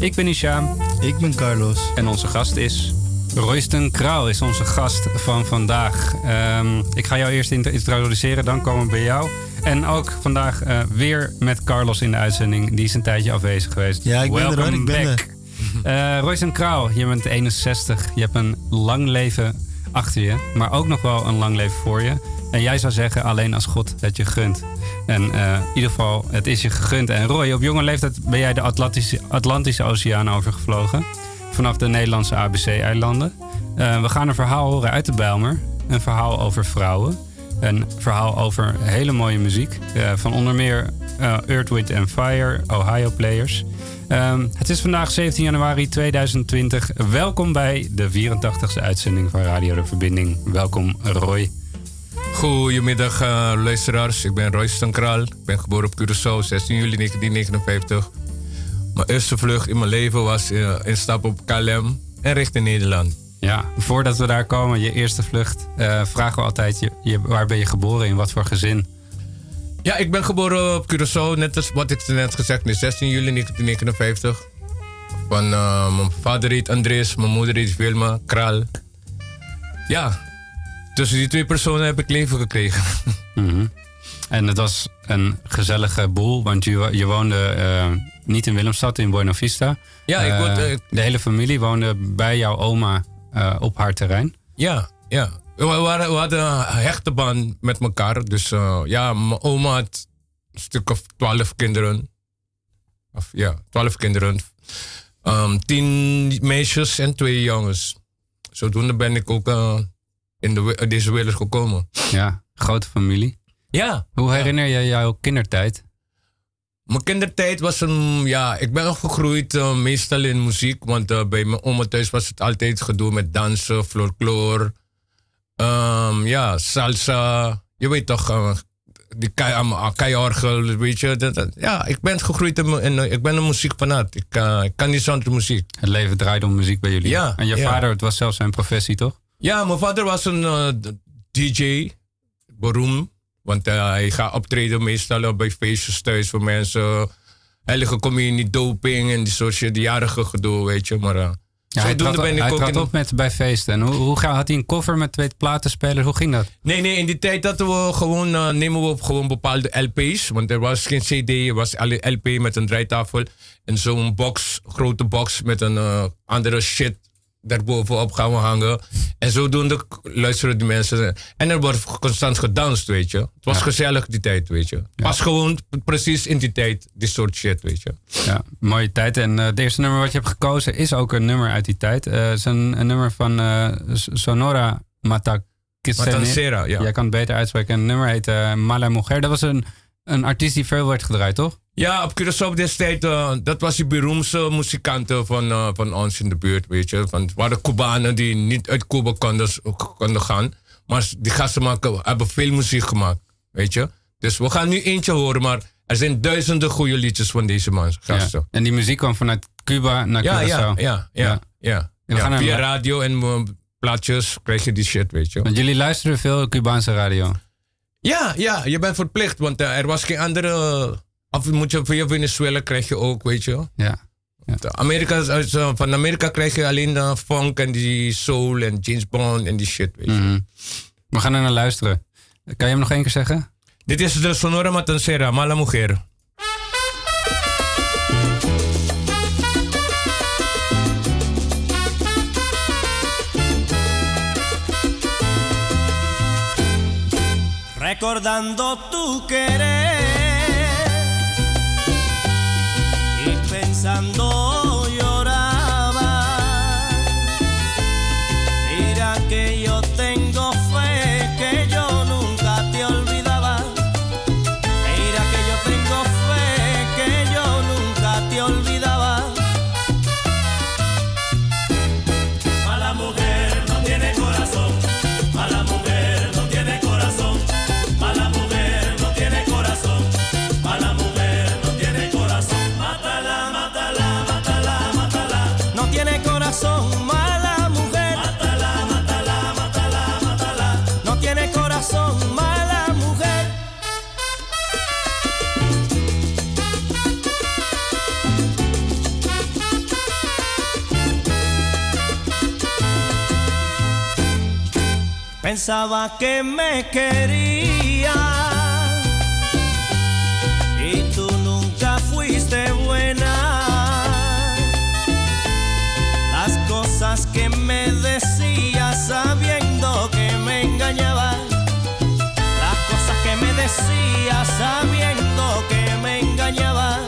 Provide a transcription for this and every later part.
Ik ben Ishaam Ik ben Carlos. en onze gast is... Royston Kraal is onze gast van vandaag. Ehm, ik ga jou eerst int- introduceren, dan komen we bij jou. En ook vandaag eh, weer met Carlos in de uitzending. Die is een tijdje afwezig geweest. Ja, ik ben er, hoor. Welcome Ik ben back. Eh Royston Kraal, je bent 61. Je hebt een lang leven achter je, maar ook nog wel een lang leven voor je. En jij zou zeggen, alleen als God het je gunt. En eh, in ieder geval, het is je gegund. En Roy, op jonge leeftijd ben jij de Atlantische, Atlantische Oceaan overgevlogen. Vanaf de Nederlandse ABC-eilanden. Eh, we gaan een verhaal horen uit de Bijlmer. Een verhaal over vrouwen. Een verhaal over hele mooie muziek. eh, van onder meer Earth, Wind Fire, Ohio Players. Ehm, het is vandaag 17 januari 2020. Welkom bij de 84e uitzending van Radio De Verbinding. Welkom Roy. Goedemiddag eh, luisteraars, ik ben Royston Kraal. Ik ben geboren op Curaçao, 16 juli 1959. Mijn eerste vlucht in mijn leven was uh, instap op KLM en richting Nederland. Ja, voordat we daar komen, je eerste vlucht, eh, vragen we altijd je, je, waar ben je geboren, in wat voor gezin? Ja, ik ben geboren op Curaçao, net als wat ik net gezegd heb, 16 juli 1959. Van eh, mijn vader heet Andres, mijn moeder heet Wilma Kraal. Ja, tussen die twee personen heb ik leven gekregen. Mhm. En het was een gezellige boel, want je, je woonde eh, niet in Willemstad, in Buena Vista. Ja, ik Eh, woonde- ik- De hele familie woonde bij jouw oma eh, op haar terrein. Ja, ja. We, waren, we hadden een hechte band met elkaar. Dus eh, ja, mijn oma had een stuk of twaalf kinderen. Of ja, twaalf kinderen. Ehm, tien meisjes en twee jongens. Zodoende ben ik ook eh, in de, deze wereld gekomen. Ja, grote familie. Ja. Hoe herinner je jouw kindertijd? Mijn kindertijd was een, ja, ik ben opgegroeid eh, meestal in muziek, want eh, bij mijn oma thuis was het altijd gedoe met dansen, folklore, ehm, ja, salsa, je weet toch, eh, die kei- ah, keiorgel, weet je. Dat, dat- ja, ik ben gegroeid in, in, ik ben een muziekfanaat. Ik, ik kan niet zonder muziek. Het leven draaide om muziek bij jullie. Ja, En je ja. vader, het was zelfs zijn professie, toch? Ja, mijn vader was een eh, DJ, beroemd. Want eh, hij gaat optreden meestal bij feestjes thuis voor mensen. Heilige communie, doping en die soort die jarige gedoe, weet je. Maar eh, Ja, hij trad, ben ik hij ook trad in- op met, bij feesten. En hoe, hoe ga, had hij een koffer met twee platenspelers? Hoe ging dat? Nee, nee, in die tijd hadden we gewoon, nemen we op gewoon bepaalde LP's. Want er was geen CD, er was alleen LP met een draaitafel. En zo'n box, grote box met een andere shit daarbovenop gaan we hangen. En zodoende luisteren die mensen. En er wordt constant gedanst, weet je. Het was Ja. gezellig die tijd, weet je. Pas gewoon precies in die tijd, die soort shit, weet je. Ja, mooie tijd. En eh het eerste nummer wat je hebt gekozen is ook een nummer uit die tijd. Eh, Het is een, een nummer van eh, Sonora Matancera. Matancera, ja. Jij kan het beter uitspreken. En het nummer heet Mala Mujer. Dat was een, een artiest die veel werd gedraaid, toch? Ja, op Curaçao destijds, eh, dat was die beroemdste muzikanten van, eh, van ons in de buurt, weet je. Van, het waren Cubanen die niet uit Cuba konden, konden gaan. Maar die gasten maken, hebben veel muziek gemaakt, weet je. Dus we gaan nu eentje horen, maar er zijn duizenden goede liedjes van deze man, gasten. Ja. En die muziek kwam vanuit Cuba naar Ja, Curaçao. ja, ja, ja, ja. Via radio en eh, plaatjes krijg je die shit, weet je. Want jullie luisteren veel Cubaanse radio. Ja, ja, je bent verplicht, want eh, er was geen andere... Of moet je via Venezuela krijg je ook, weet je. Ja. De Amerika, eh, van Amerika krijg je alleen de funk en die soul en James Bond en die shit, weet je. Mhm. We gaan er naar luisteren. Kan je hem nog één keer zeggen? Dit is de Sonora Matancera, Mala Mujer. Recordando tu querer y pensando Pensaba que me quería y tú nunca fuiste buena. Las cosas que me decías sabiendo que me engañabas. Las cosas que me decías sabiendo que me engañabas.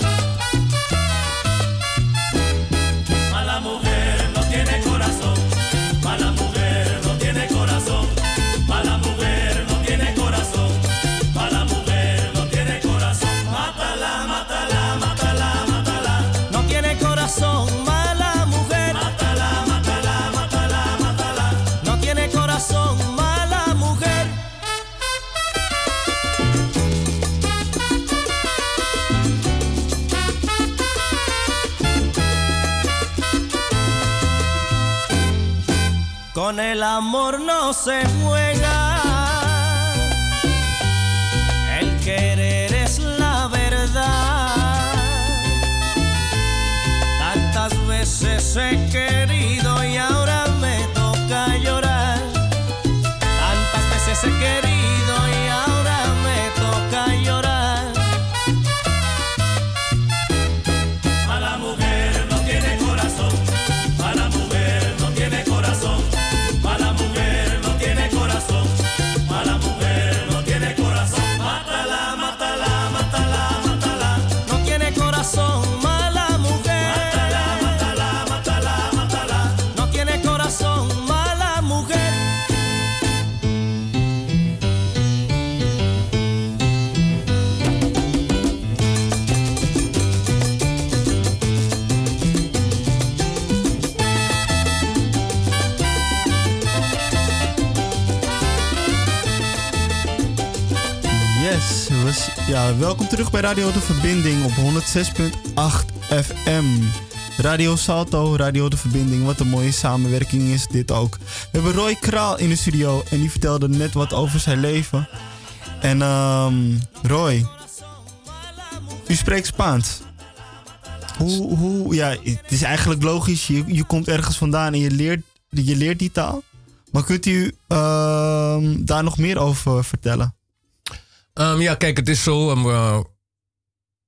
Con el amor no se juega. El querer es la verdad. Tantas veces he welkom terug bij Radio De Verbinding op 106.8 FM. Radio Salto, Radio De Verbinding, wat een mooie samenwerking is dit ook. We hebben Roy Kraal in de studio en die vertelde net wat over zijn leven. En ehm Roy, u spreekt Spaans. Hoe, hoe, ja, het is eigenlijk logisch, je, je komt ergens vandaan en je leert, je leert die taal. Maar kunt u ehm, daar nog meer over vertellen? Ehm, ja, kijk, het is zo. Um, uh,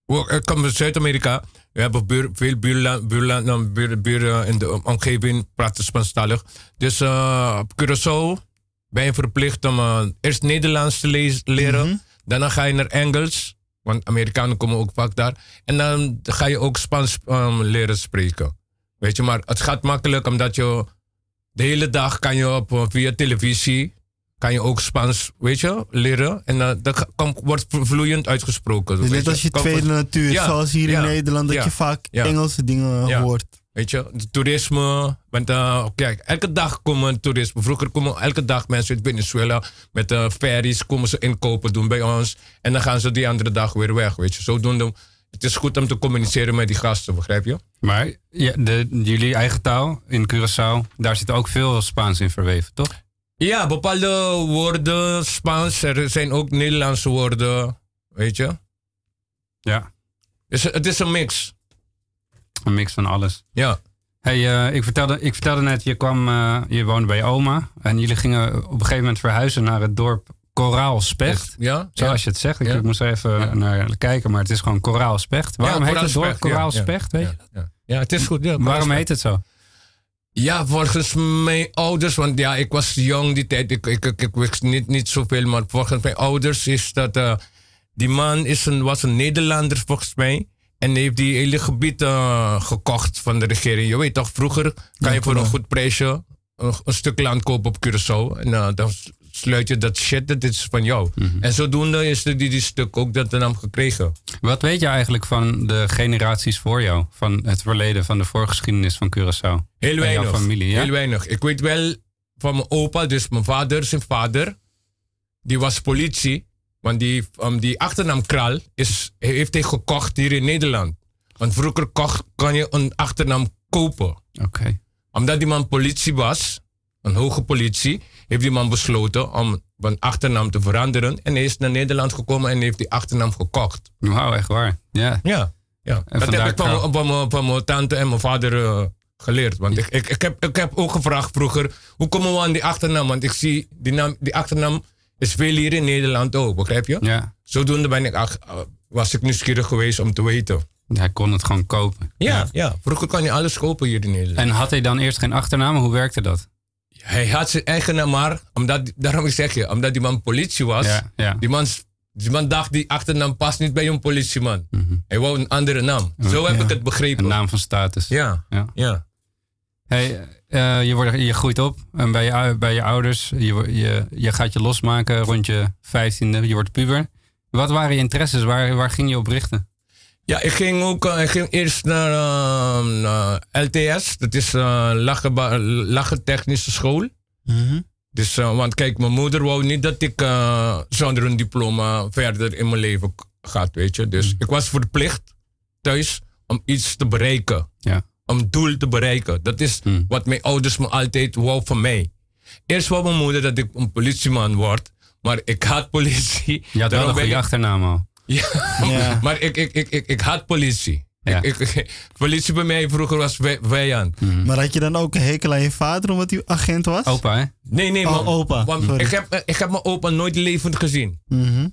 we- ik kom uit Zuid-Amerika. We hebben buur, veel buurla- buurla- nou, buur- buren in de omgeving praten Spaanstalig. Dus eh, op Curaçao ben je verplicht om eerst Nederlands te lees- leren. Daarna ga je naar Engels. Want Amerikanen komen ook vaak daar. En dan ga je ook Spaans ehm, leren spreken. Weet je, maar het gaat makkelijk omdat je de hele dag kan je op, via televisie kan je ook Spaans, weet je, leren. En eh, dat kan, wordt vloeiend uitgesproken. Dus net als je Kan- tweede natuur, Ja, zoals hier ja, in Nederland, dat ja, je vaak ja. Engelse dingen Ja. hoort. Weet je, de toerisme. Want eh, kijk, elke dag komen toeristen. Vroeger komen elke dag mensen uit Venezuela met eh ferries komen ze inkopen doen bij ons. En dan gaan ze die andere dag weer weg, weet je. Zodoende, het is goed om te communiceren met die gasten, begrijp je? Maar ja, de, jullie eigen taal in Curaçao, daar zit ook veel Spaans in verweven, toch? Ja, bepaalde woorden, Spaans, er zijn ook Nederlandse woorden, weet je. Ja, Dus het is een mix. een mix van alles. Ja. Hey, eh, ik, vertelde, ik vertelde net, je, kwam, eh, je woonde bij oma. En jullie gingen op een gegeven moment verhuizen naar het dorp Koraalspecht. Ja, Zoals ja. je het zegt. Ik Ja. moest er even naar kijken, maar het is gewoon Koraalspecht. Waarom heet het dorp Koraalspecht? Weet je? Ja, het is goed. Waarom heet het zo? Ja, volgens mijn ouders, want ja, ik was jong die tijd, ik, ik, ik, ik wist niet, niet zoveel, maar volgens mijn ouders is dat eh, die man is een, was een Nederlander volgens mij. En heeft die hele gebied eh, gekocht van de regering. Je weet toch, vroeger kan je voor een goed prijsje een, een stuk land kopen op Curaçao. En eh, dan sluit je dat shit, dat is van jou. En zodoende is er die, die stuk ook dat naam gekregen. Wat weet je eigenlijk van de generaties voor jou? Van het verleden, van de voorgeschiedenis van Curaçao? Heel weinig. familie, ja? Heel weinig. Ik weet wel van mijn opa, dus mijn vader, zijn vader. Die was politie. Want die, um, die achternaam Kral is, heeft hij gekocht hier in Nederland. Want vroeger kocht, kan je een achternaam kopen. Oké. Omdat die man politie was, een hoge politie, heeft die man besloten om een achternaam te veranderen. En hij is naar Nederland gekomen en heeft die achternaam gekocht. Wauw, echt waar. Ja. Ja, ja. En dat heb ik van, mijn- van, van tante en mijn vader eh, geleerd. Want ik, ik, ik, heb, ik heb ook gevraagd vroeger, hoe komen we aan die achternaam? Want ik zie, die, naam, die achternaam is veel hier in Nederland ook, begrijp je? Ja. Zodoende ben ik, ach- uh, was ik nieuwsgierig geweest om te weten. Hij kon het gewoon kopen. Ja, ja. vroeger kon je alles kopen hier in Nederland. En had hij dan eerst geen achternaam? Hoe werkte dat? Hij had zijn eigen naam maar, omdat, daarom zeg je, omdat die man politie was. Ja, ja. Die, man, die man dacht, die achternaam past niet bij een politieman. Hij wou een andere naam. Zo heb Ja. ik het begrepen. Mhm. Een naam van status. Ja, Ja. Hey, eh, je, wordt, je groeit op en bij, je, bij je ouders. Je, je gaat je losmaken rond je vijftiende. Je wordt puber. Wat waren je interesses? Waar, waar ging je op richten? Ja, ik ging ook eh, ik ging eerst naar ehm, naar LTS. Dat is uh, Lachen Technische School. Mhm. Dus, eh, want kijk, mijn moeder wou niet dat ik eh, zonder een diploma verder in mijn leven k- ga, weet je. Dus ik was verplicht thuis om iets te bereiken. Ja. Om doel te bereiken. Dat is Hmm. wat mijn ouders me altijd wou van mij. Eerst wou mijn moeder dat ik een politieman word. Maar ik had politie. Je had wel Daarom een goede ik- achternaam al. Ja, Ja. maar ik, ik, ik, ik, ik had politie. Ja. Ik, ik- politie bij mij vroeger was wij- vijand. Maar had je dan ook een hekel aan je vader omdat hij agent was? Opa, hè? Nee, nee, Oh, man. opa. Want Sorry. ik, heb, ik heb mijn opa nooit levend gezien. Mhm.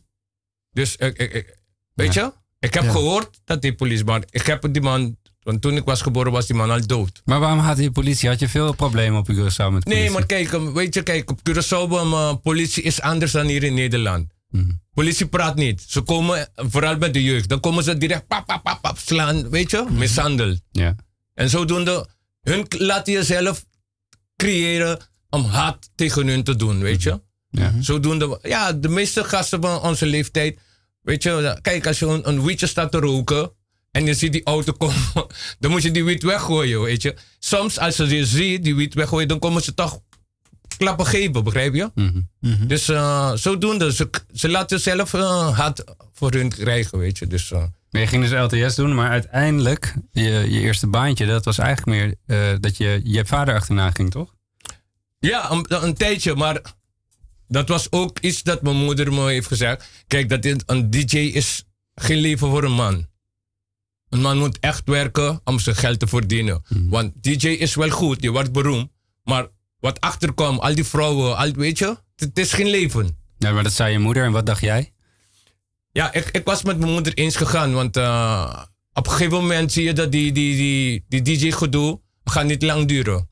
Dus ik, ik, ik- weet je, ik heb Ja. gehoord dat die politie, maar ik heb die man, want toen ik was geboren was die man al dood. Maar waarom had je politie? Had je veel problemen op Curaçao met politie? Nee, maar kijk, weet je, kijk, op Curaçao, um, uh, politie is anders dan hier in Nederland. Mhm. Politie praat niet. Ze komen, vooral bij de jeugd, dan komen ze direct pap, pap, pap, pap, slaan, weet je, mishandel. Ja. En zodoende, hun laten jezelf creëren om haat tegen hun te doen, weet je. Ja. Zodoende, ja, de meeste gasten van onze leeftijd, weet je, kijk, als je een, een wietje staat te roken en je ziet die auto komen, dan moet je die wiet weggooien, weet je. Soms als ze je ziet, die wiet weggooien, dan komen ze toch klappen geven, begrijp je? Mhm. Dus eh, zodoende, ze, ze laten zelf haat voor hun krijgen, weet je. Dus, eh, Maar je ging dus LTS doen, maar uiteindelijk, je, je eerste baantje, dat was eigenlijk meer dat je je vader achterna ging, toch? Ja, een, een tijdje, maar dat was ook iets dat mijn moeder me heeft gezegd. Kijk, dat een DJ is geen leven voor een man. Een man moet echt werken om zijn geld te verdienen. Want DJ is wel goed, je wordt beroemd. Maar wat achterkomt, al die vrouwen, al, weet je, het is geen leven. Ja, maar dat zei je moeder en wat dacht jij? Ja, ik, ik was met mijn moeder eens gegaan. Want eh, op een gegeven moment zie je dat die, die, die, die DJ-gedoe gaat niet lang duren.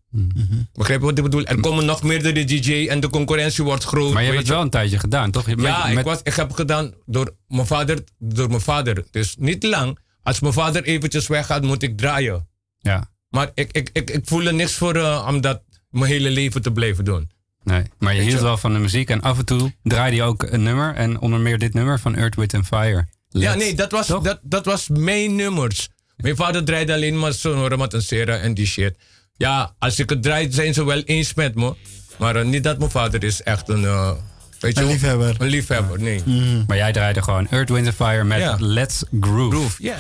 Begrijp je wat ik bedoel? Er komen nog meerdere DJ en de concurrentie wordt groot. Maar je hebt het wel een tijdje gedaan, toch? Ja, met- ik, was, ik heb het gedaan door mijn vader. Door mijn vader. Dus niet lang. Als mijn vader eventjes weggaat, moet ik draaien. Ja, Maar ik, ik, ik, ik voel er niks voor eh, om dat mijn hele leven te blijven doen. nee. Maar je hield je- wel van de muziek en af en toe draaide je ook een nummer. En onder meer dit nummer van Earth, Wind Fire. Ja, nee, dat was, Toch? dat, dat was mijn nummers. Mijn vader draaide alleen maar Sonora Matancera en die shit. Ja, als ik het draai, zijn ze wel eens met me. Maar eh, niet dat mijn vader is echt een... eh, weet je, Een liefhebber. Een liefhebber, nee. Maar jij draaide gewoon Earth, Wind Fire met Ja. Let's Groove. Groove, ja.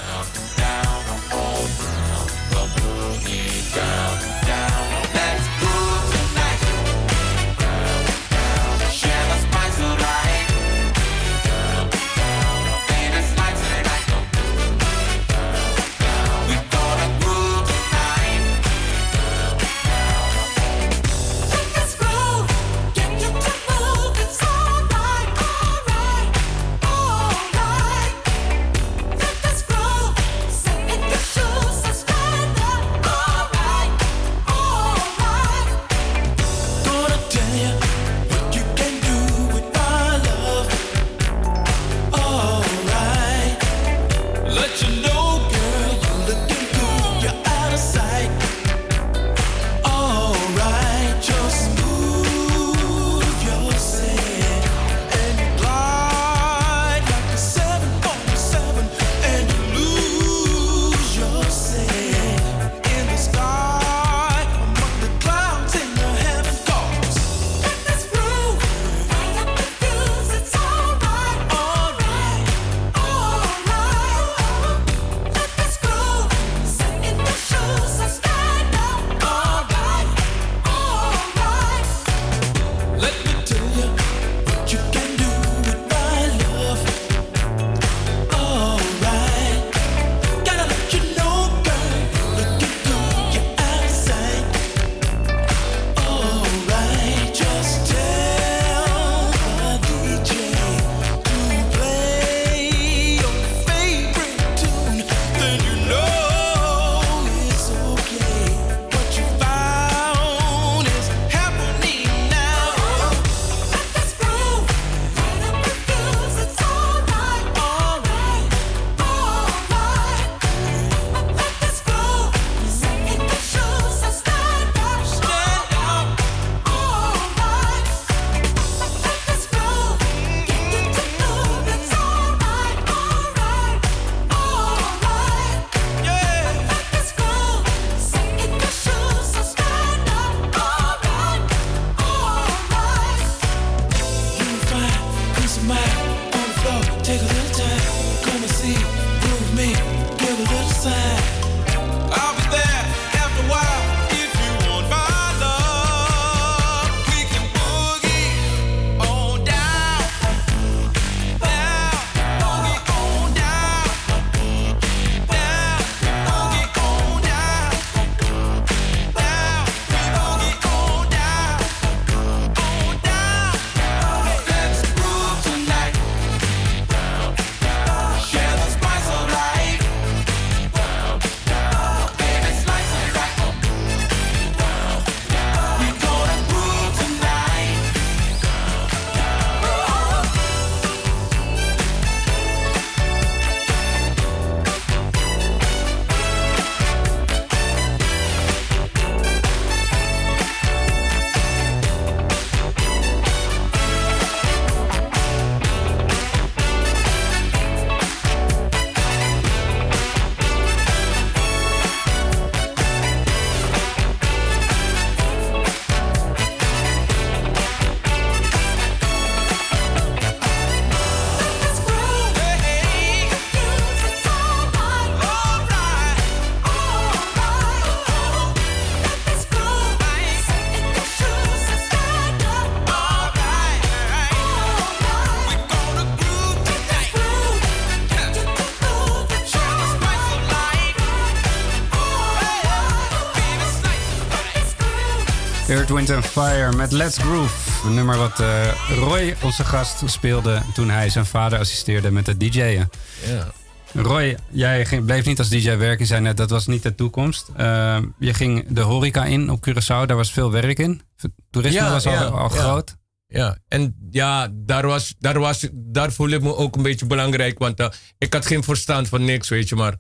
Wind and Fire met Let's Groove. Een nummer wat eh, Roy, onze gast, speelde toen hij zijn vader assisteerde met het DJ'en. Ja. Roy, jij ging, bleef niet als DJ werken. Je zei net, dat was niet de toekomst. Eh, je ging de horeca in op Curaçao. Daar was veel werk in. Toerisme Ja, was al, ja, al ja. groot. Ja, en ja, daar, was, daar, was, daar voel ik me ook een beetje belangrijk. Want eh, ik had geen verstand van niks, weet je. Maar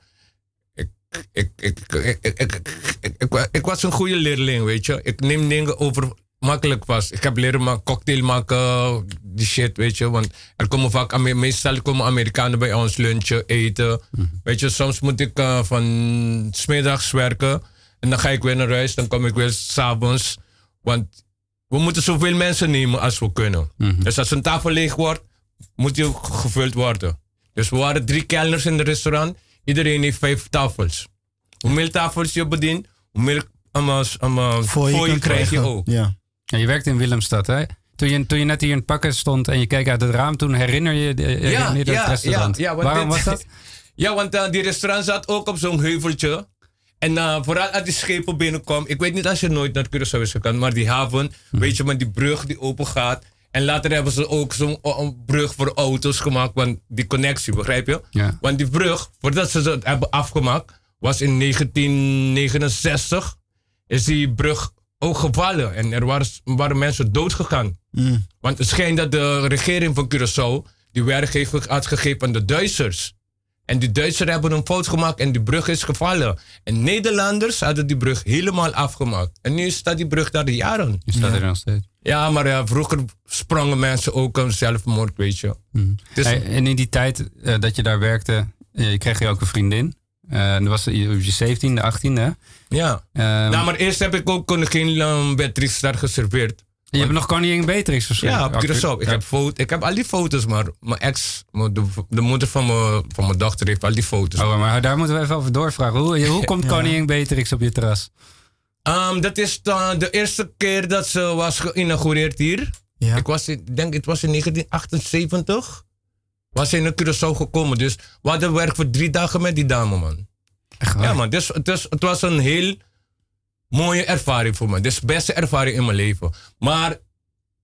ik, ik, ik, ik, ik, ik, ik, ik wa- ik was een goede leerling, weet je. Ik neem dingen over makkelijk vast. Ik heb leren maken, cocktail maken, die shit, weet je. Want er komen vaak, meestal komen Amerikanen bij ons lunchen, eten. Weet je, soms moet ik eh, van smiddags werken. En dan ga ik weer naar huis, dan kom ik weer s'avonds. Want we moeten zoveel mensen nemen als we kunnen. Dus als een tafel leeg wordt, moet die gevuld worden. Dus we waren drie kelners in het restaurant. Iedereen heeft vijf tafels. Hoe meer tafels je bedient, hoe meer um, um, Voor je, kan krijg je ook. Ja. Ja, je werkte in Willemstad, hè? Toen je, toen je net hier in het pakken stond en je keek uit het raam, toen herinner je, je herinner je het restaurant. want Waarom dit- was dat? Ja, want eh, die restaurant zat ook op zo'n heuveltje. En eh, vooral als die schepen binnenkomen. Ik weet niet als je nooit naar Curaçao is gegaan, maar die haven, Mhm. weet je, met die brug die open gaat. En later hebben ze ook zo'n brug voor auto's gemaakt, want die connectie, begrijp je? Ja. Want die brug, voordat ze het hebben afgemaakt, was in 1969, is die brug ook gevallen. En er waren, waren mensen doodgegaan. Want het schijnt dat de regering van Curaçao die werkgever had gegeven aan de Duitsers. En die Duitsers hebben een fout gemaakt en die brug is gevallen. En Nederlanders hadden die brug helemaal afgemaakt. En nu staat die brug daar de jaren. Staat er nog steeds. Ja, maar ja, vroeger sprongen mensen ook een zelfmoord, weet je. Is- Hey, en in die tijd eh, dat je daar werkte, eh, je kreeg je ook een vriendin. Eh, en dat was je op je 17e, 18e. ja. Ehm, nou, maar eerst heb ik ook koningin um, daar geserveerd. Je hebt nog koningin Beatrix verschreven. Ja, op Curaçao. Ik heb, foto, ik heb al die foto's, maar mijn ex, de, de moeder van mijn, van mijn dochter heeft al die foto's. Oh, maar daar moeten we even over doorvragen. Hoe, hoe komt koningin Beatrix op je terras? Ehm, dat is dan de eerste keer dat ze was geïnaugureerd hier. Ja. Ik was, ik denk, het was in 1978. Was ze in Curaçao gekomen. Dus we hadden werk voor drie dagen met die dame, man. Echt waar? Ja, man. Dus, is, het was een heel mooie ervaring voor me. Dus de beste ervaring in mijn leven. Maar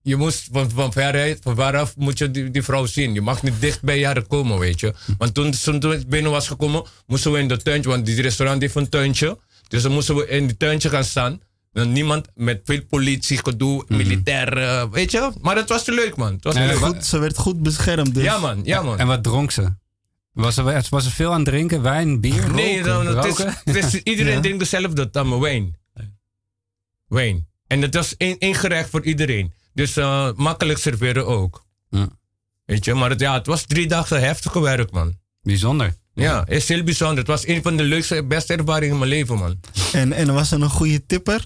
je moest van, van veruit, van waaraf moet je die, die vrouw zien. Je mag niet dicht bij haar komen, weet je. Want toen, ik binnen was gekomen, moesten we in de tuintje, want die restaurant heeft een tuintje. Dus dan moesten we in die tuintje gaan staan. Dan niemand met veel politie, gedoe, militair, eh, weet je. Maar het was te leuk, man. Het was Nee, leuk. Goed, ze werd goed beschermd. Dus. Ja, man. Ja, man. En wat dronk ze? Was er, was er veel aan het drinken? Wijn, bier? Nee, roken, dan, het is, het is- iedereen Ja. denkt dezelfde dan wine. En dat was één, gerecht voor iedereen. Dus eh, makkelijk serveren ook. Ja. Weet je, maar het, ja, het was drie dagen heftige werk, man. Bijzonder. Ja, het is heel bijzonder. Het was een van de leukste, beste ervaringen in mijn leven, man. En, en was er een goede tipper?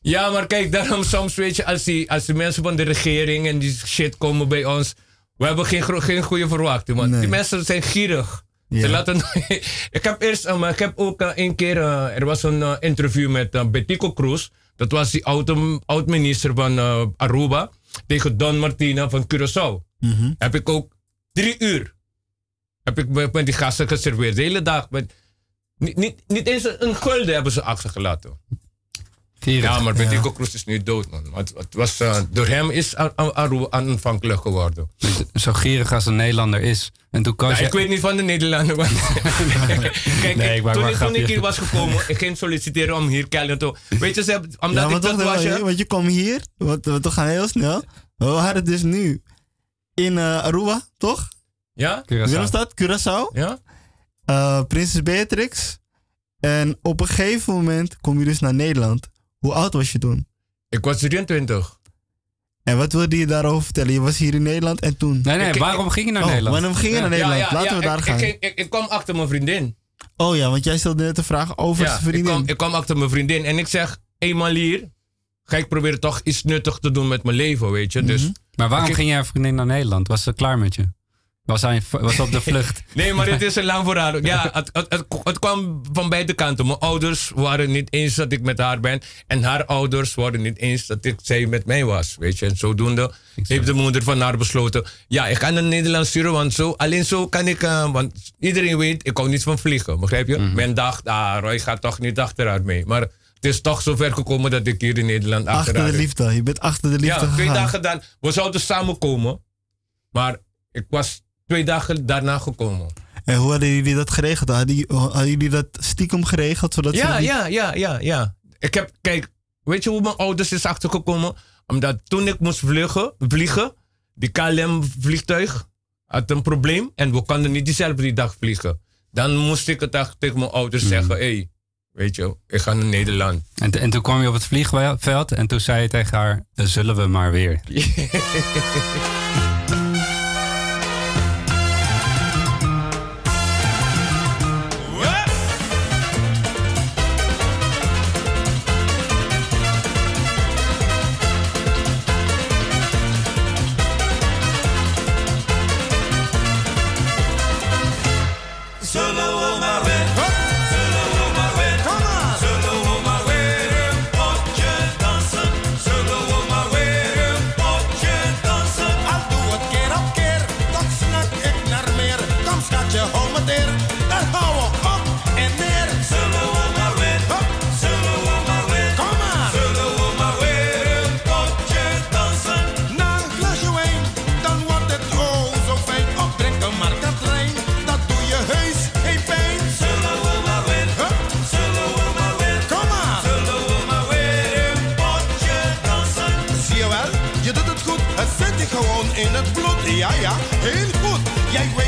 Ja, maar kijk, daarom soms weet je, als die, als die mensen van de regering en die shit komen bij ons. We hebben geen, gro- geen goede verwachting, man. Nee. Die mensen zijn gierig. Ze laten, ik heb eerst, maar ik heb ook eh, een keer, eh, er was een eh, interview met uh, Betico Cruz. Dat was die oud- oud-minister van eh, Aruba. Tegen Don Martina van Curaçao. Heb ik ook drie uur. Heb ik met, met die gasten geserveerd. De hele dag. Met, niet, niet, niet eens een gulden hebben ze achtergelaten. Ja, maar Betico Cruz is nu dood, man. Maar Het, het was, eh, door hem is Ar- Ar- Aruba aanvankelijk geworden. Zo gierig als een Nederlander is. En toen Nou, je... ik weet niet van de Nederlander. want- Kijk, Nee, ik- toen, maar ik, een toen ik hier was gekomen, ik ging solliciteren om hier Kelly te... Weet je, ze hebben- omdat ja, ik dat was... ja. want je kwam hier. Want we gaan heel snel. We waren het dus nu in eh, Aruba, toch? Ja? Curaçao. Curaçao. Ja? eh, Prinses Beatrix. En op een gegeven moment kom je dus naar Nederland. Hoe oud was je toen? Ik was 23. En wat wilde je daarover vertellen? Je was hier in Nederland en toen. Nee, nee, Ik- waarom ging je naar oh, Nederland? waarom ging je naar Nederland? Ja, ja, Laten ja, we daar ik, gaan. Ik, ik, ik kwam achter mijn vriendin. oh ja, want jij stelde net de vraag over Ja, zijn ik vriendin. kwam, ik kwam achter mijn vriendin en ik zeg, eenmaal hier, ga ik proberen toch iets nuttig te doen met mijn leven, weet je. Dus, Maar waarom Ik- ging jij vriendin naar Nederland? Was ze klaar met je? Was hij was op de vlucht? nee, maar het is een lang verhaal. Ja, het, het, het, het kwam van beide kanten. Mijn ouders waren niet eens dat ik met haar ben. En haar ouders waren niet eens dat ik, zij met mij was, weet je. En zodoende heeft de moeder van haar besloten, ja, ik ga naar Nederland sturen, want zo, alleen zo kan ik, eh, want iedereen weet, ik hou niet van vliegen, begrijp je? Men dacht, ah, Roy gaat toch niet achter haar mee. Maar het is toch zover gekomen dat ik hier in Nederland Achter achteraan de liefde. Je bent achter de liefde Ja, twee gegaan. dagen dan. We zouden samenkomen. Maar ik was twee dagen daarna gekomen. En hoe hadden jullie dat geregeld? Hadden, jullie- hadden jullie dat stiekem geregeld? Zodat Ja, niet- ja, ja, ja, ja. Ik heb, kijk, weet je hoe mijn ouders is achtergekomen? Omdat toen ik moest vliegen, vliegen die KLM-vliegtuig had een probleem en we konden niet diezelfde dag vliegen. Dan moest ik het echt tegen mijn ouders zeggen: hé, hey, weet je, ik ga naar Nederland. En, en toen kwam je op het vliegveld en toen zei je tegen haar, "Dan zullen we maar weer. goed,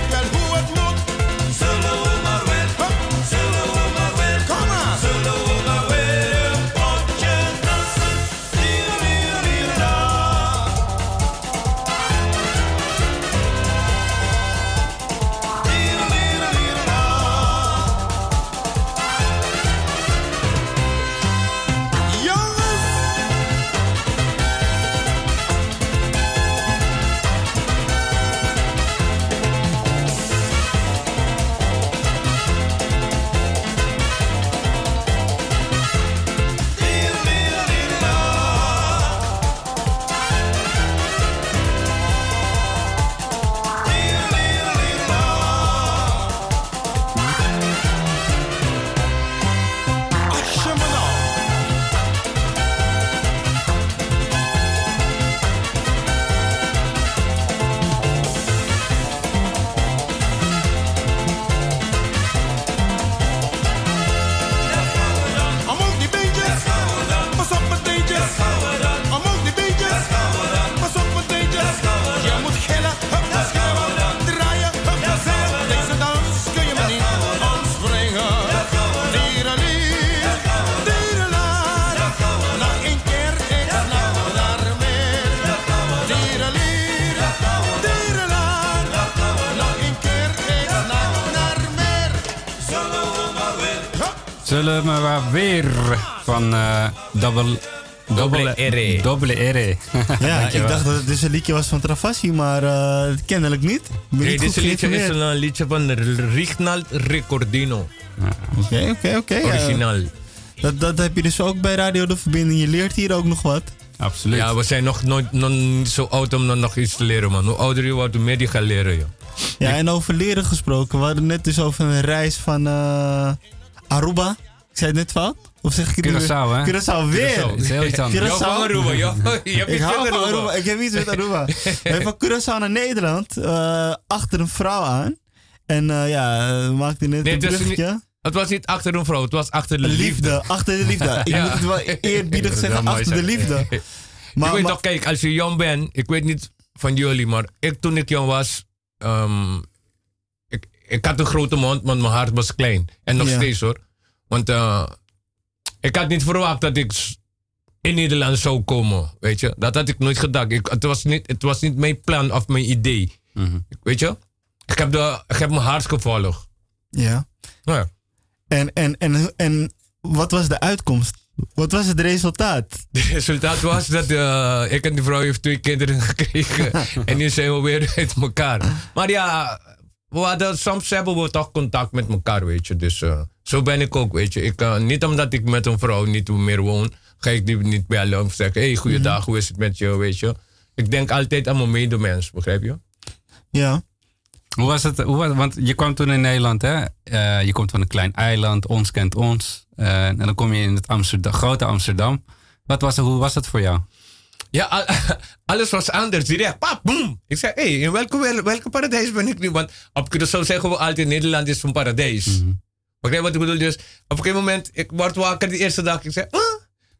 Weer van eh double... Dubbele R. Dubbele R. Ja, ik dacht dat het dus een liedje was van Travassi, maar eh, kennelijk niet. Ben Nee, dit liedje is een liedje van Rignald Ricordino. Oké, oké, oké. ja. Original. Dat, dat heb je dus ook bij Radio De Verbinding. Je leert hier ook nog wat. Absoluut. Ja, we zijn nog, nooit, nog niet zo oud om dan nog iets te leren, man. Hoe ouder je wordt, hoe meer je gaat leren, joh. Ja, en over leren gesproken. We hadden net dus over een reis van eh, Aruba. Ik zei het net fout? Of zeg ik het? Curaçao, hè? Curaçao, weer! Curaçao. Is heel iets anders. Curaçao. Jouw van Aruba, joh. Je hebt Ik iets hou van van Aruba. Ik heb iets met Aruba. Nee, van Curaçao naar Nederland. eh, achter een vrouw aan. En eh, ja, we maakten net Nee, een bruggetje. Het was niet achter een vrouw, het was achter de liefde. Liefde, achter de liefde. Ik Ja. moet het wel eerbiedig Ja, zeggen, achter de liefde. Maar, ik weet maar- toch, kijk, als je jong bent, ik weet niet van jullie, maar ik toen ik jong was, ehm, ik, ik had een grote mond, want mijn hart was klein. En nog Ja. steeds hoor. Want eh, ik had niet verwacht dat ik in Nederland zou komen, weet je. Dat had ik nooit gedacht. Ik, het, was niet, het was niet mijn plan of mijn idee, weet je. Ik heb, de, ik heb mijn hart gevolgd. ja. Ja. En, en, en, en wat was de uitkomst? Wat was het resultaat? Het resultaat was dat eh, ik en die vrouw heeft twee kinderen gekregen. en nu zijn we weer uit elkaar. Maar ja, we hadden, soms hebben we toch contact met elkaar, weet je. Dus eh, zo ben ik ook, weet je. Ik, eh, niet omdat ik met een vrouw niet meer woon, ga ik die niet bellen of zeggen... hey, goeiedag, hoe is het met je, weet je. Ik denk altijd aan mijn medemens, begrijp je? Ja. Hoe was het? Hoe was, want je kwam toen in Nederland, hè? Eh, je komt van een klein eiland, ons kent ons. Eh, en dan kom je in het Amsterdam, grote Amsterdam. Wat was hoe was het voor jou? Ja, al- alles was anders. Direct, pap, boom. Ik zei, hé, hey, in welke, wel- welke paradijs ben ik nu? Want op Curaçao zeggen we altijd, Nederland is een paradijs. Begrijp wat ik bedoel? Dus op een gegeven moment, ik word wakker die eerste dag. Ik zeg, ah.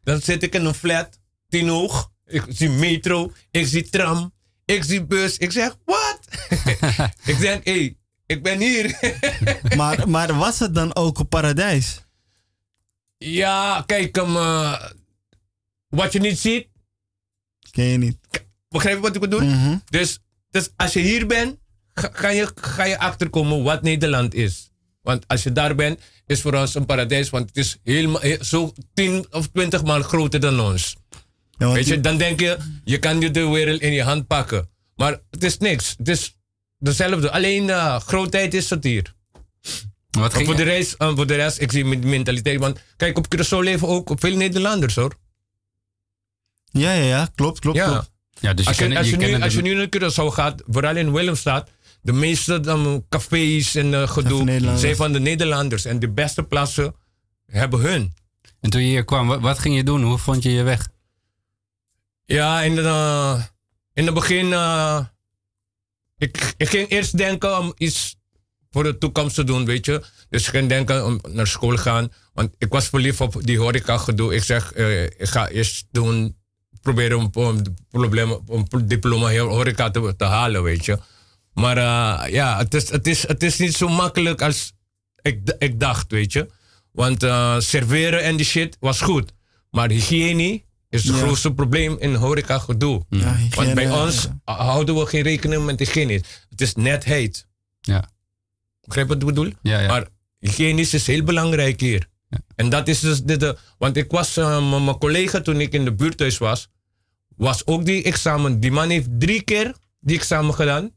Dan zit ik in een flat, tien hoog. Ik zie metro, ik zie tram, ik zie bus. Ik zeg, wat? ik denk, hé, hey, ik ben hier. Maar, maar was het dan ook een paradijs? ja, kijk, um, wat je niet ziet, Ken je niet? begrijp je wat ik bedoel? Mhm. Dus, dus als je hier bent, ga, ga je, ga je achterkomen wat Nederland is. Want als je daar bent, is voor ons een paradijs, want het is helemaal, he- zo 10 of 20 maal groter dan ons. Ja, want Weet je, dan denk je, je kan je de wereld in je hand pakken. Maar het is niks. Het is dezelfde. Alleen uh, grootheid is het hier. Wat ging, voor de, rest, uh, voor de rest, ik zie met die mentaliteit. Want kijk, op Curaçao leven ook veel Nederlanders hoor. ja, ja, ja, klopt, klopt, Ja. klopt. ja, dus je, Als je, als, je je nu, als je de- nu naar Curaçao gaat, vooral in Willemstad, de meeste dan, cafés en uh, van gedoe zijn van de Nederlanders. En de beste plaatsen hebben hun. En toen je hier kwam, wat, wat ging je doen? Hoe vond je je weg? Ja, in, de, uh, in het begin, uh, ik, ik ging eerst denken om iets voor de toekomst te doen, weet je. Dus ik ging denken om naar school gaan. Want ik was verliefd op die horeca gedoe. Ik zeg, eh, ik ga eerst doen, proberen om, om, problemen, om diploma heel horeca te, te halen, weet je. Maar eh, ja, het is, het, is, het is niet zo makkelijk als ik, ik dacht, weet je. Want eh, serveren en die shit was goed. Maar hygiëne is het Ja. grootste probleem in horeca gedoe. Ja, hygiëne, Want bij ons ja. houden we geen rekening met hygiëne. Het is net heet. Ja. Begrijp je wat ik bedoel? Ja, ja. Maar hygiënisch is heel belangrijk hier. En dat is dus de, de want ik was, eh, mijn collega toen ik in de buurthuis was, was ook die examen. Die man heeft drie keer die examen gedaan.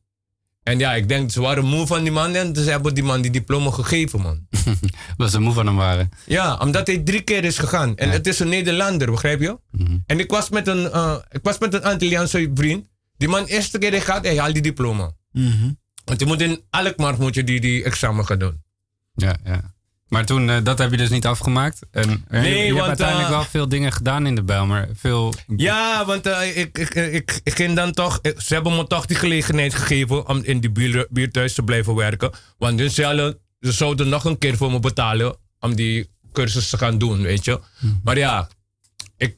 En ja, ik denk, ze waren moe van die man en ze hebben die man die diploma gegeven, man. Dat ze moe van hem waren. Ja, omdat hij drie keer is gegaan. En het is een Nederlander, begrijp je? En ik was met een, eh, ik was met een Antilliaanse vriend. Die man, eerste keer hij gaat, hij haalt die diploma. Mhm. Want je moet in Alkmaar moet je die, die examen gaan doen. Ja, ja. Maar toen, eh, dat heb je dus niet afgemaakt. En, eh, Nee, je, je hebt uiteindelijk eh, wel veel dingen gedaan in de Bijlmer. Veel, Ja, want ik, ik, ik, ik ging dan toch, ik- ze hebben me toch die gelegenheid gegeven om in die buur, buurthuis te blijven werken. Want hun zouden, ze zouden nog een keer voor me betalen om die cursus te gaan doen, weet je. Maar ja, ik,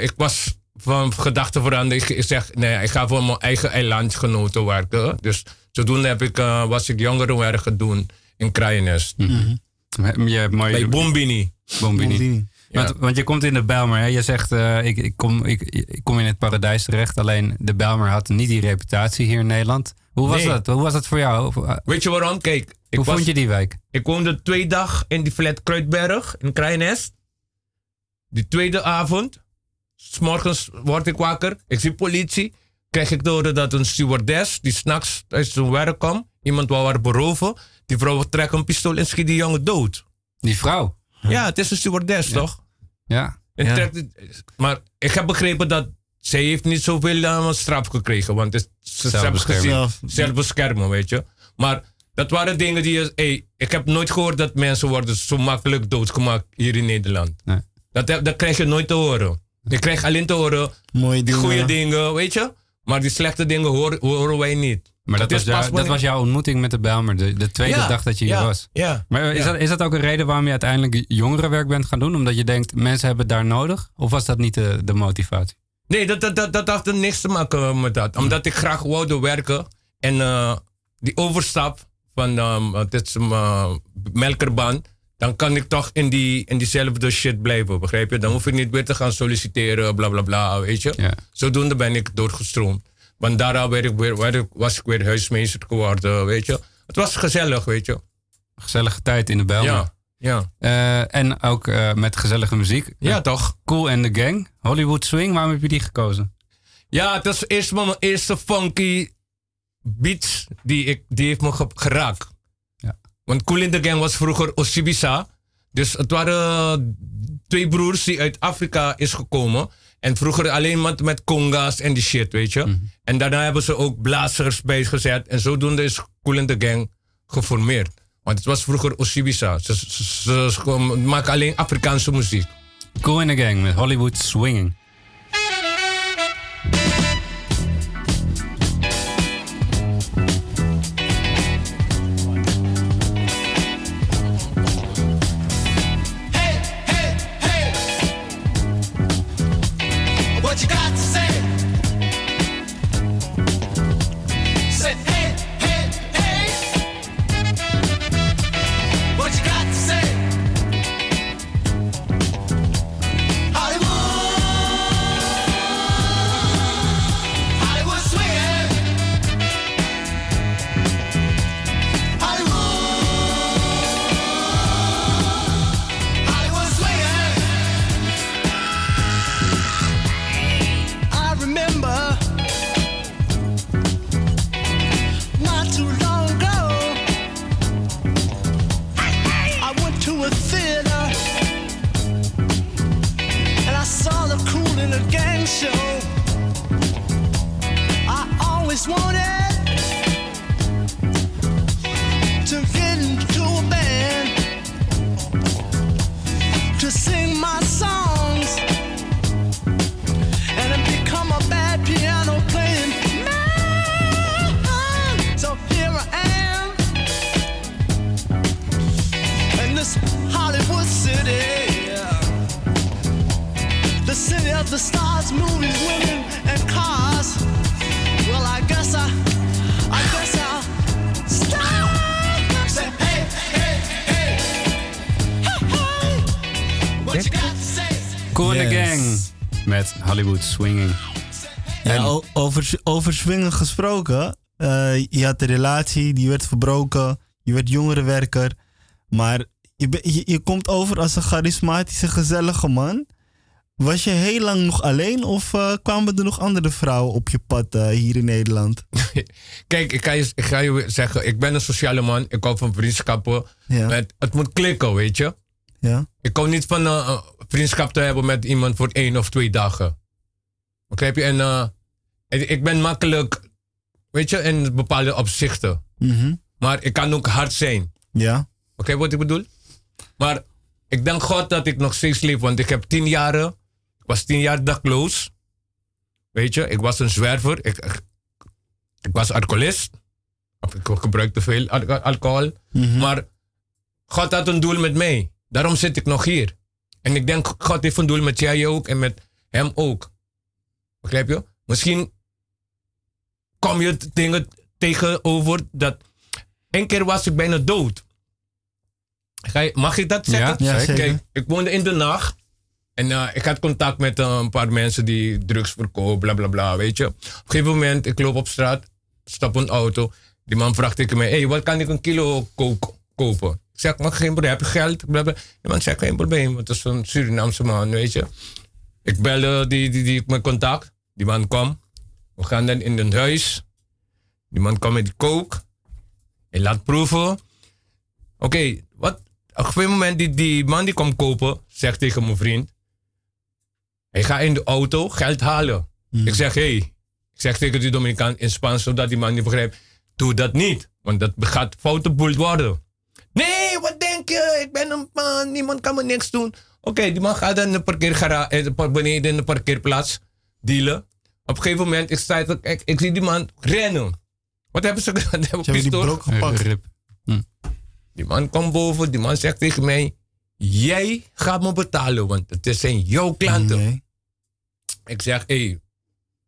ik was van gedachten veranderd. Ik, ik zeg, nee, ik ga voor mijn eigen eilandgenoten werken. Dus zodoende heb ik, eh, was ik jongerenwerk gaan doen in Kraaienest. je Bij Bombini. Bombini. Ja. Want, want je komt in de Bijlmer. Hè? Je zegt, eh, ik, ik, kom, ik, ik kom in het paradijs terecht. Alleen de Bijlmer had niet die reputatie hier in Nederland. Hoe was Nee. dat? Hoe was dat voor jou? Hoe, Weet je waarom? Kijk, ik hoe was, vond je die wijk? Ik woonde twee dagen in die flat Kruidberg in Krijnest. Die tweede avond, s morgens word ik wakker. Ik zie politie. Krijg ik door dat een stewardess die s'nachts uit zijn werk kwam. Iemand wou haar beroven. Die vrouw trekt een pistool en schiet die jongen dood. Die vrouw. Ja, het is een stewardess, toch? Ja. En Ja. trekt het- maar ik heb begrepen dat zij heeft niet zoveel uh, straf gekregen. Want het is Zelfbescherming. Zelf- zelfbeschermen, weet je. Maar dat waren dingen die... je- Hey, ik heb nooit gehoord dat mensen worden zo makkelijk doodgemaakt hier in Nederland. Nee. Dat, heb- dat krijg je nooit te horen. Je krijgt alleen te horen Mooie die dingen. goede dingen, weet je. Maar die slechte dingen horen, horen wij niet. Maar dat, was, jou- dat was jouw ontmoeting met de Bijlmer. De, de tweede Ja, dag dat je hier ja, was. Ja. Maar is, Ja. dat, is dat ook een reden waarom je uiteindelijk jongerenwerk bent gaan doen? Omdat je denkt, mensen hebben daar nodig? Of was dat niet de, de motivatie? Nee, dat, dat, dat, dat had er niks te maken met dat. Omdat ik graag wilde werken. En eh, die overstap van het is een eh, melkerbaan. Dan kan ik toch in, die, in diezelfde shit blijven, begrijp je? Dan hoef ik niet weer te gaan solliciteren, bla bla bla, weet je? Zodoende ben ik doorgestroomd. Want daarna werd ik weer, werd ik- was ik weer huismeester geworden, weet je? Het was gezellig, weet je? Gezellige tijd in de Bijlmer. Ja, ja. Eh, en ook eh, met gezellige muziek. Ja, toch? Cool and the Gang. Hollywood Swing, waarom heb je die gekozen? Ja, het was eerst mijn eerste funky beat die, ik, die heeft me ge- geraakt. Ja. Want Cool in the Gang was vroeger Osibisa. Dus het waren twee broers die uit Afrika is gekomen. En vroeger alleen met, met conga's en die shit, weet je. En daarna hebben ze ook blazers bijgezet. En zodoende is Cool and the Gang geformeerd. Want het was vroeger Osibisa. Ze, ze, ze- ze maken alleen Afrikaanse muziek. Cool in the Gang met Hollywood Swinging. Hollywood Swinging. Ja, over, over swingen gesproken. eh, je had een relatie, die werd verbroken. Je werd jongerenwerker. Maar je, je, je komt over als een charismatische, gezellige man. Was je heel lang nog alleen of eh, kwamen er nog andere vrouwen op je pad eh, hier in Nederland? Kijk, ik ga, je, ik ga je zeggen, ik ben een sociale man. Ik hou van vriendschappen. Ja. Het moet klikken, weet je. Ja? Ik hou niet van eh, vriendschap te hebben met iemand voor één of twee dagen. Begrijp je? En eh, ik- ben makkelijk, weet je, in bepaalde opzichten. Mhm. Maar ik kan ook hard zijn. Ja? Oké, wat ik bedoel? Maar ik dank God dat ik nog steeds leef, want ik heb tien jaren, ik was tien jaar dakloos. Weet je, ik was een zwerver, ik, ik, ik was alcoholist. Of ik gebruikte veel al- alcohol. Maar God had een doel met mij. Daarom zit ik nog hier. En ik denk, God heeft een doel met jij ook en met hem ook. Begrijp je? Misschien kom je dingen tegenover dat... Een keer was ik bijna dood. Ga je- mag ik dat zeggen? Ja, zeker. Kijk, ik woonde in de nacht. En eh, ik had contact met eh, een paar mensen die drugs verkopen, bla bla bla, weet je. Op een gegeven moment, ik loop op straat, stap een auto. Die man vraagt tegen mij, hey, wat kan ik een kilo ko- kopen? Ik zeg, maar geen probleem, heb je geld? Bla, man zegt, geen probleem, want het is een Surinaamse man, weet je. Ik belde die, die, die, mijn contact, die man kwam. We gaan dan in een huis. Die man kwam met kook. Hij laat proeven. Oké, wat? Op een gegeven moment, die, die man die komt kopen, zegt tegen mijn vriend. Hij gaat in de auto geld halen. Ik zeg, hé. Hey. Ik zeg tegen die Dominicaan in Spaans, zodat die man niet begrijpt. Doe dat niet, want dat gaat foute boel worden. Nee, wat denk je? Ik ben een man, niemand kan me niks doen. Oké, die man gaat dan de eh, beneden in de parkeerplaats dealen. Op een gegeven moment, ik, sta, ik, ik zie die man rennen. Wat hebben ze gedaan? Ze hebben die brok gepakt. Rip. die man komt boven, die man zegt tegen mij: Jij gaat me betalen, want het zijn jouw klanten. Nee. Ik zeg: Hé, hey,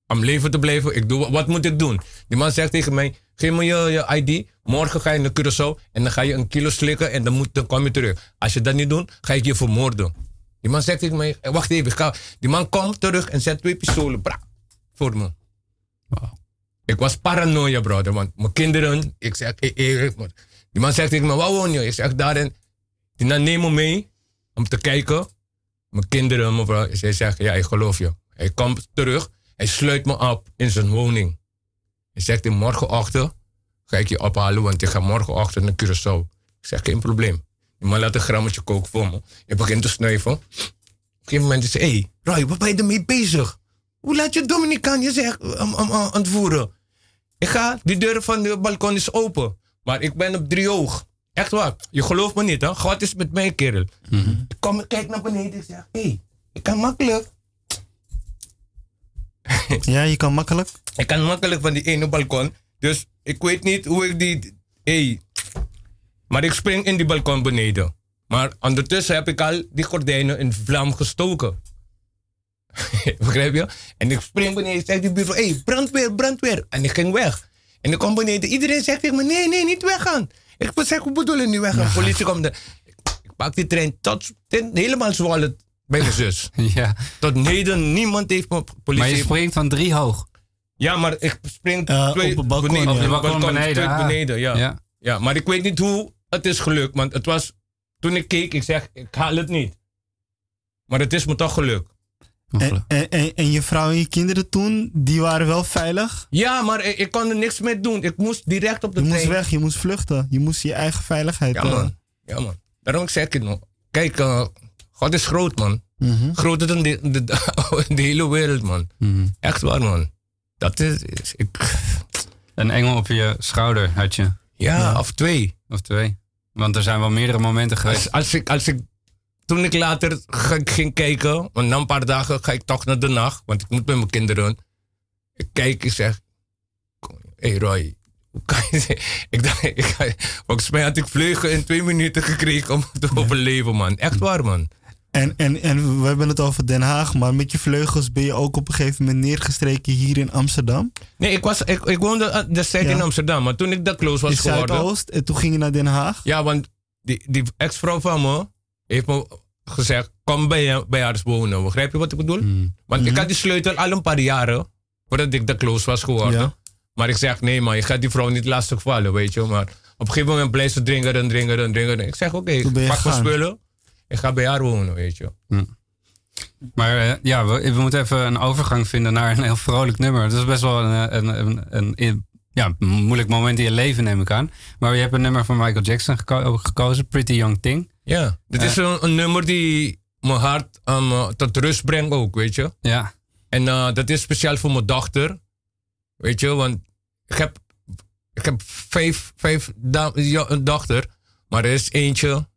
om leven te blijven, ik doe, wat moet ik doen? Die man zegt tegen mij: Geef me je, je ID, morgen ga je naar Curaçao en dan ga je een kilo slikken en dan, moet, dan kom je terug. Als je dat niet doet, ga ik je vermoorden. Die man zegt tegen mij: "Eh, Wacht even, ik ga. Die man komt terug en zet twee pistolen bra, voor me. Ik was paranoia, brother. Want mijn kinderen, ik zeg, eh, eh, die man zegt tegen me, waar woon je? Ik zeg, daarin. Die man neemt me mee om te kijken. Mijn kinderen, mevrouw, zij zegt, ja, ik geloof je. Hij komt terug, hij sluit me op in zijn woning. Hij zegt, morgenochtend ga ik je ophalen, want je gaat morgenochtend naar Curaçao. Ik zeg, geen probleem. Man laat een grammetje koken voor me. Ik begin te snuiven. Op een gegeven moment is hij, hé, hey, Roy, wat ben je ermee bezig? Hoe laat je Dominicaan je zegt, um, um, um, ontvoeren? Ik ga, die deur van de balkon is open. Maar ik ben op driehoog. Echt waar. Je gelooft me niet, hè? God is met mij, kerel. Ik kom, ik kijk naar beneden. Ik zeg, hé, hey, ik kan makkelijk. Ja, je kan makkelijk. Ik kan makkelijk van die ene balkon. Dus ik weet niet hoe ik die. Hey. Maar ik spring in die balkon beneden. Maar ondertussen heb ik al die gordijnen in vlam gestoken. Begrijp je? En ik spring beneden. Zegt die buurvrouw: Hé, hey, brandweer, brandweer. En ik ging weg. En ik kom beneden. Iedereen zegt tegen me: Nee, nee, niet weggaan. Ik zeg: Hoe bedoel je niet weggaan? Politie komt. er. Ik, pak die trein tot ten- helemaal Zwolle bij mijn zus. Ja. Tot heden, niemand heeft me. Politie Maar je springt van drie hoog. ja, maar ik spring Eh, twee, op het balkon, beneden, ja. Op de balkon beneden, twee ah. beneden, ja. Ja. ja. maar ik weet niet hoe het is gelukt. Want het was, toen ik keek, ik zeg, ik haal het niet. Maar het is me toch gelukt. En, en, en, en je vrouw en je kinderen toen, die waren wel veilig. Ja, maar ik, ik kon er niks mee doen. Ik moest direct op de Je moest trein. weg, je moest vluchten. Je moest je eigen veiligheid. Ja, eh, man. Ja, man. Daarom zeg ik het nog. Kijk, eh, God is groot, man. mhm. Groter dan de, de, de hele wereld, man. Mhm. Echt waar, man. Dat is, is- ik, Een engel op je schouder had je. Ja, of twee. Of twee. Want er zijn wel meerdere momenten geweest. Als, als ik, als ik, toen ik later ging kijken, want na een paar dagen ga ik toch naar de nacht, want ik moet met mijn kinderen. Ik kijk, ik zeg, hé hey Roy, hoe kan je, ik dacht, ik, volgens mij had ik vleugel in twee minuten gekregen om te overleven, man. Echt waar, man. En, en, en we hebben het over Den Haag, maar met je vleugels ben je ook op een gegeven moment neergestreken hier in Amsterdam. Nee, ik, was, ik, ik woonde eh, destijds Ja. in Amsterdam, maar toen ik dat close was in geworden. Zuidoost. En toen ging je naar Den Haag. Ja, want die, die ex-vrouw van me heeft me gezegd: kom bij, bij haar wonen. Begrijp je wat ik bedoel? Want ik had die sleutel al een paar jaren voordat ik de close was geworden. Ja. Maar ik zeg: nee, man, je gaat die vrouw niet lastig vallen, weet je. Maar op een gegeven moment blijft ze dringen en dringen en dringen. Ik zeg: oké, pak mijn spullen. Ik ga bij haar wonen, weet je. Maar eh, ja, we, we moeten even een overgang vinden naar een heel vrolijk nummer. Dat is best wel een, eh, een, een, een, een- ja, moeilijk moment in je leven, neem ik aan. Maar je hebt een nummer van Michael Jackson geko- gekozen, Pretty Young Thing. Ja, dit is een, een nummer die mijn hart um, tot rust brengt ook, weet je. Ja, En eh, dat is speciaal voor mijn dochter. Weet je, want ik heb, ik heb vijf, vijf ja, een dochter. Maar er is eentje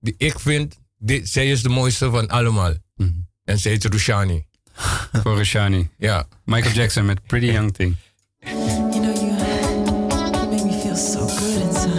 die ik vind, die, zij is de mooiste van allemaal. Mhm. En zij is Rushani. voor Rashani. Ja. Michael Jackson met Pretty Young Thing. You know, you, you make me feel so good inside.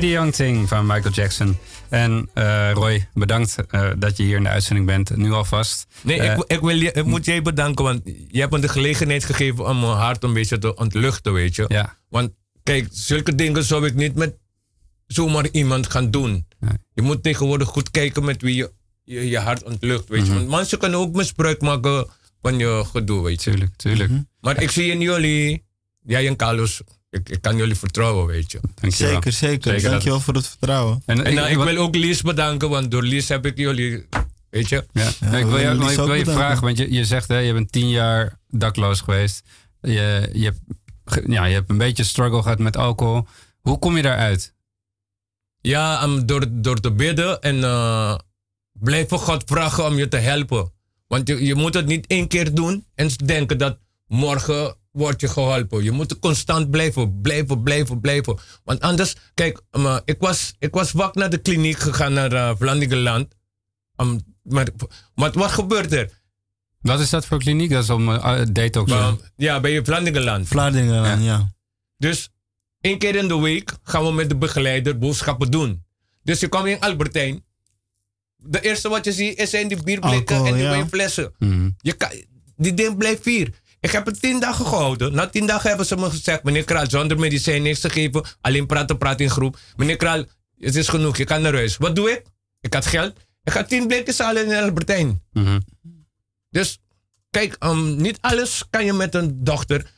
Pretty Young Thing van Michael Jackson. En eh, Roy, bedankt eh, dat je hier in de uitzending bent. Nu alvast. Nee, Eh, ik, ik, wil je, ik moet jij bedanken, want je hebt me de gelegenheid gegeven om mijn hart een beetje te ontluchten, weet je. Ja. Want kijk, zulke dingen zou ik niet met zomaar iemand gaan doen. Nee. Je moet tegenwoordig goed kijken met wie je je, je hart ontlucht, weet Mhm. je. Want mensen kunnen ook misbruik maken van je gedoe, weet je. Tuurlijk, tuurlijk. Maar ik zie in jullie, jij en Carlos, ik, ik kan jullie vertrouwen, weet je. Dankjewel. Zeker, zeker. Zeker dat- Dankjewel voor het vertrouwen. En, En nou, ik wil ook Lies bedanken, want door Lies heb ik jullie, weet je. Ja. Ik wil je, ik wil vragen, want je, je zegt hè, je bent tien jaar dakloos geweest. Je, je, hebt, ja, je hebt een beetje struggle gehad met alcohol. Hoe kom je daaruit? Ja, um, door, door te bidden en uh, blijven God vragen om je te helpen. Want je, je moet het niet één keer doen en denken dat morgen word je geholpen. Je moet constant blijven, blijven, blijven, blijven. Want anders, kijk, um, uh, ik, was, ik was wak naar de kliniek gegaan naar uh, Vlaanderen. Um, maar, maar wat gebeurt er? Wat is dat voor kliniek? Dat is om uh, detox. Um, ja, bij Vlaanderen. Vlaardingen, ja. Dus één keer in de week gaan we met de begeleider boodschappen doen. Dus je komt in Albertijn. De eerste wat je ziet is zijn die bierblikken Alcohol, en die ja. wijnflessen. Mhm. Je kan, die ding blijft vier. Ik heb het tien dagen gehouden. Na tien dagen hebben ze me gezegd: meneer Kraal, zonder medicijn niks te geven. Alleen praten, praten in groep. Meneer Kraal, het is genoeg. Je kan naar huis. Wat doe ik? Ik had geld. Ik ga tien blikjes halen in Albertijn. Mhm. Dus kijk, um, niet alles kan je met een dochter.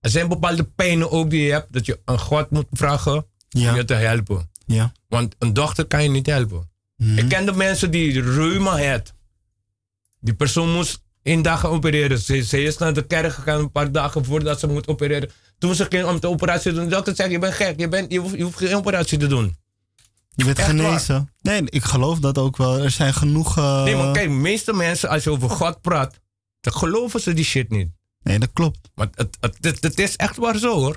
Er zijn bepaalde pijnen ook die je hebt, dat je aan God moet vragen om je te helpen. ja. Want een dochter kan je niet helpen. Mhm. Ik ken de mensen die reuma had. Die persoon moest één dag gaan opereren. Ze, ze is naar de kerk gegaan een paar dagen voordat ze moet opereren. Toen ze ging om de operatie te doen, de dokter zei: Je bent gek, je, bent, je, hoeft, je hoeft geen operatie te doen. Je bent Echt genezen. Nee, ik geloof dat ook wel. Er zijn genoeg... eh, Nee, maar kijk, de meeste mensen, als je over God praat, dan geloven ze die shit niet. Nee, dat klopt. Maar het, het, het, het is echt waar zo hoor.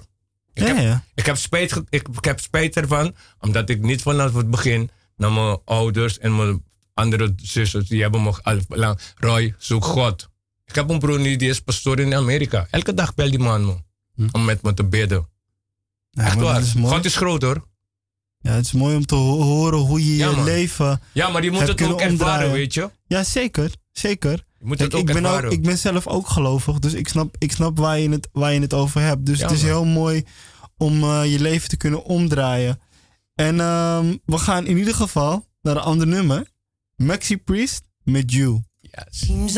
Ik, Ja, heb, ja. ik, heb spijt, ik heb spijt ervan, omdat ik niet vanaf het begin naar mijn ouders en mijn andere zusters, die hebben me al lang, Roy, zoek God. Ik heb een broer die die is pastoor in Amerika. Elke dag belt die man me, om met me te bidden. Ja, Echt waar. is. God is groot hoor. Ja, het is mooi om te ho- horen hoe je Ja, je leven... Ja, maar je moet het ook ervaren, omdraaien. weet je. Ja, zeker. Zeker. Je moet Kijk, het ook ik, ben ook, ervaren. ik ben zelf ook gelovig, dus ik snap, ik snap waar, je het, waar je het over hebt. Dus Ja, het is man. heel mooi om eh, je leven te kunnen omdraaien. En ehm, we gaan in ieder geval naar een ander nummer. Maxi Priest met You. Yes. Seems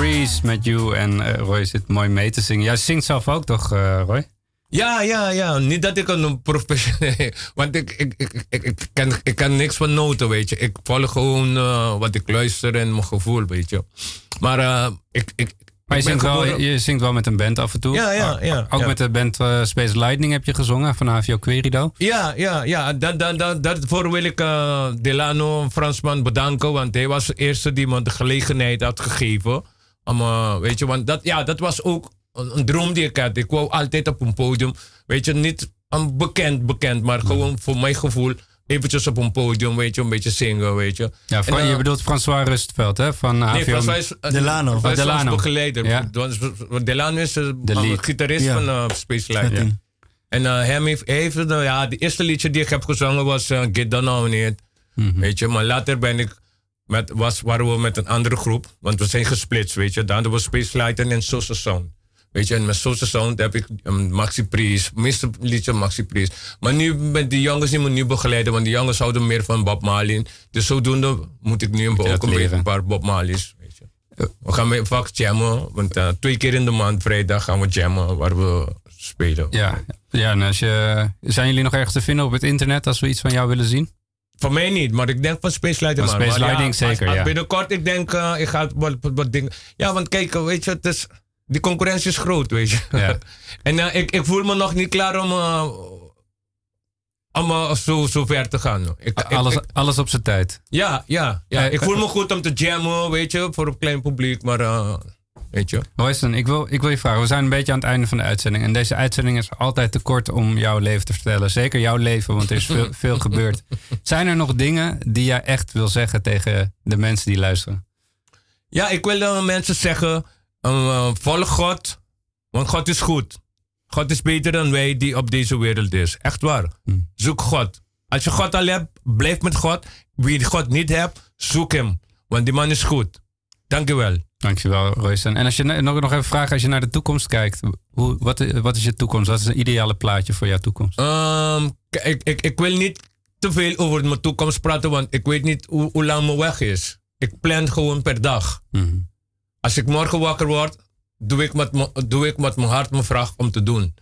Breeze met you en eh, Roy zit mooi mee te zingen. Jij zingt zelf ook toch, eh, Roy? Ja, ja, ja. Niet dat ik een professioneel... Want ik, ik, ik, ik, ik, kan, ik kan niks van noten, weet je. Ik volg gewoon eh, wat ik luister en mijn gevoel, weet je. Maar ik, ik, Maar je zingt, wel, je zingt wel met een band af en toe. Ja, ja, Ook- ja, Ook ja. met de band Space Lightning heb je gezongen van HVO Querido. Ja, ja, ja. Dat, dat, dat, daarvoor wil ik Delano, een Fransman, bedanken. Want hij was de eerste die me de gelegenheid had gegeven. Om, eh, weet je, want dat, ja, dat was ook een, een droom die ik had. Ik wou altijd op een podium. Weet je, niet een bekend, bekend, maar Mhm. gewoon voor mijn gevoel. Eventjes op een podium, weet je, een beetje zingen, weet je. Ja, En, eh, je bedoelt François Rustveld, hè? Van. Nee, François is, eh, Delano. François is Oh, Delano. ons begeleider. Ja. Want- want Delano is eh, De gitarist Ja. van uh, Space Lightning. Setting. En eh, hem heeft, hij heeft eh, ja, de eerste liedje die ik heb gezongen was eh, Get Down On It. Mhm. Weet je, maar later ben ik met, was, waren we met een andere groep, want we zijn gesplitst, weet je. Dan was Space Lightning en Social Sound. Weet je, en met Social Sound heb ik een Maxi Priest, meeste liedje Maxi Priest. Maar nu met die jongens die me nu begeleiden, want die jongens houden meer van Bob Marley. Dus zodoende moet ik nu je ook een beetje een paar Bob Marley's, weet je. We gaan vaak jammen, want eh, twee keer in de maand, vrijdag, gaan we jammen waar we spelen. Ja, ja en als je, zijn jullie nog ergens te vinden op het internet als we iets van jou willen zien? Van mij niet, maar ik denk van Space Lightning. Van man. Space Maar Lightning als- zeker, als ja. Binnenkort, ik denk, eh, ik ga wat, wat, dingen... Ja, want kijk, weet je, het is, die concurrentie is groot, weet je. Ja. en eh, ik, ik voel me nog niet klaar om, om eh, zo, zo ver te gaan. Ik, Alles, ik- alles op zijn tijd. ja, ja, ja. Ik voel me goed om te jammen, weet je, voor een klein publiek, maar... weet je. Royston, ik wil, ik wil je vragen. We zijn een beetje aan het einde van de uitzending. En deze uitzending is altijd te kort om jouw leven te vertellen. Zeker jouw leven, want er is veel, veel gebeurd. Zijn er nog dingen die jij echt wil zeggen tegen de mensen die luisteren? Ja, ik wil eh, mensen zeggen, eh, volg God, want God is goed. God is beter dan wij die op deze wereld is. Echt waar. Zoek God. Als je God al hebt, blijf met God. Wie God niet hebt, zoek hem. Want die man is goed. Dankjewel. Dankjewel, Royston. En als je nog, nog even vraagt, als je naar de toekomst kijkt. Hoe, wat, wat is je toekomst? Wat is een ideale plaatje voor jouw toekomst? K- ik, ik, ik wil niet te veel over mijn toekomst praten, want ik weet niet hoe, hoe lang mijn weg is. Ik plan gewoon per dag. Mhm. Als ik morgen wakker word, doe ik wat, doe ik wat mijn hart me vraagt om te doen.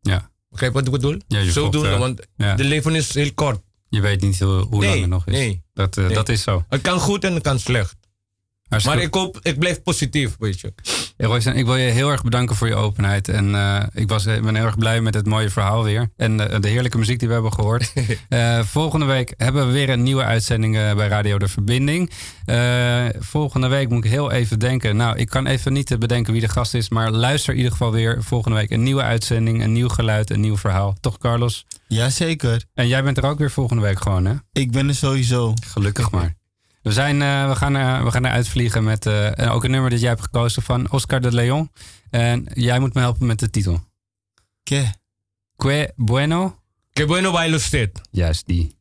Ja. Begrijp wat ik bedoel? Ja, Zo doen, eh, want ja. de leven is heel kort. Je weet niet hoe, hoe Nee, lang het nog is. nee. Dat, eh, Nee. dat is zo. Het kan goed en het kan slecht. Hartstikke Maar ik hoop, ik blijf positief, weet je. Ja, Royston, ik wil je heel erg bedanken voor je openheid. En eh, ik, was, ik ben heel erg blij met het mooie verhaal weer. En eh, de heerlijke muziek die we hebben gehoord. Eh, volgende week hebben we weer een nieuwe uitzending eh, bij Radio De Verbinding. Eh, volgende week moet ik heel even denken. Nou, ik kan even niet bedenken wie de gast is. Maar luister in ieder geval weer volgende week een nieuwe uitzending. Een nieuw geluid, een nieuw verhaal. Toch, Carlos? Jazeker. En jij bent er ook weer volgende week gewoon, hè? Ik ben er sowieso. Gelukkig maar. We, zijn, eh, we, gaan, eh, we gaan eruit vliegen met eh, ook een nummer dat jij hebt gekozen van Oscar de Leon. En jij moet me helpen met de titel. Que. Que bueno. Que bueno bailo usted. Juist die.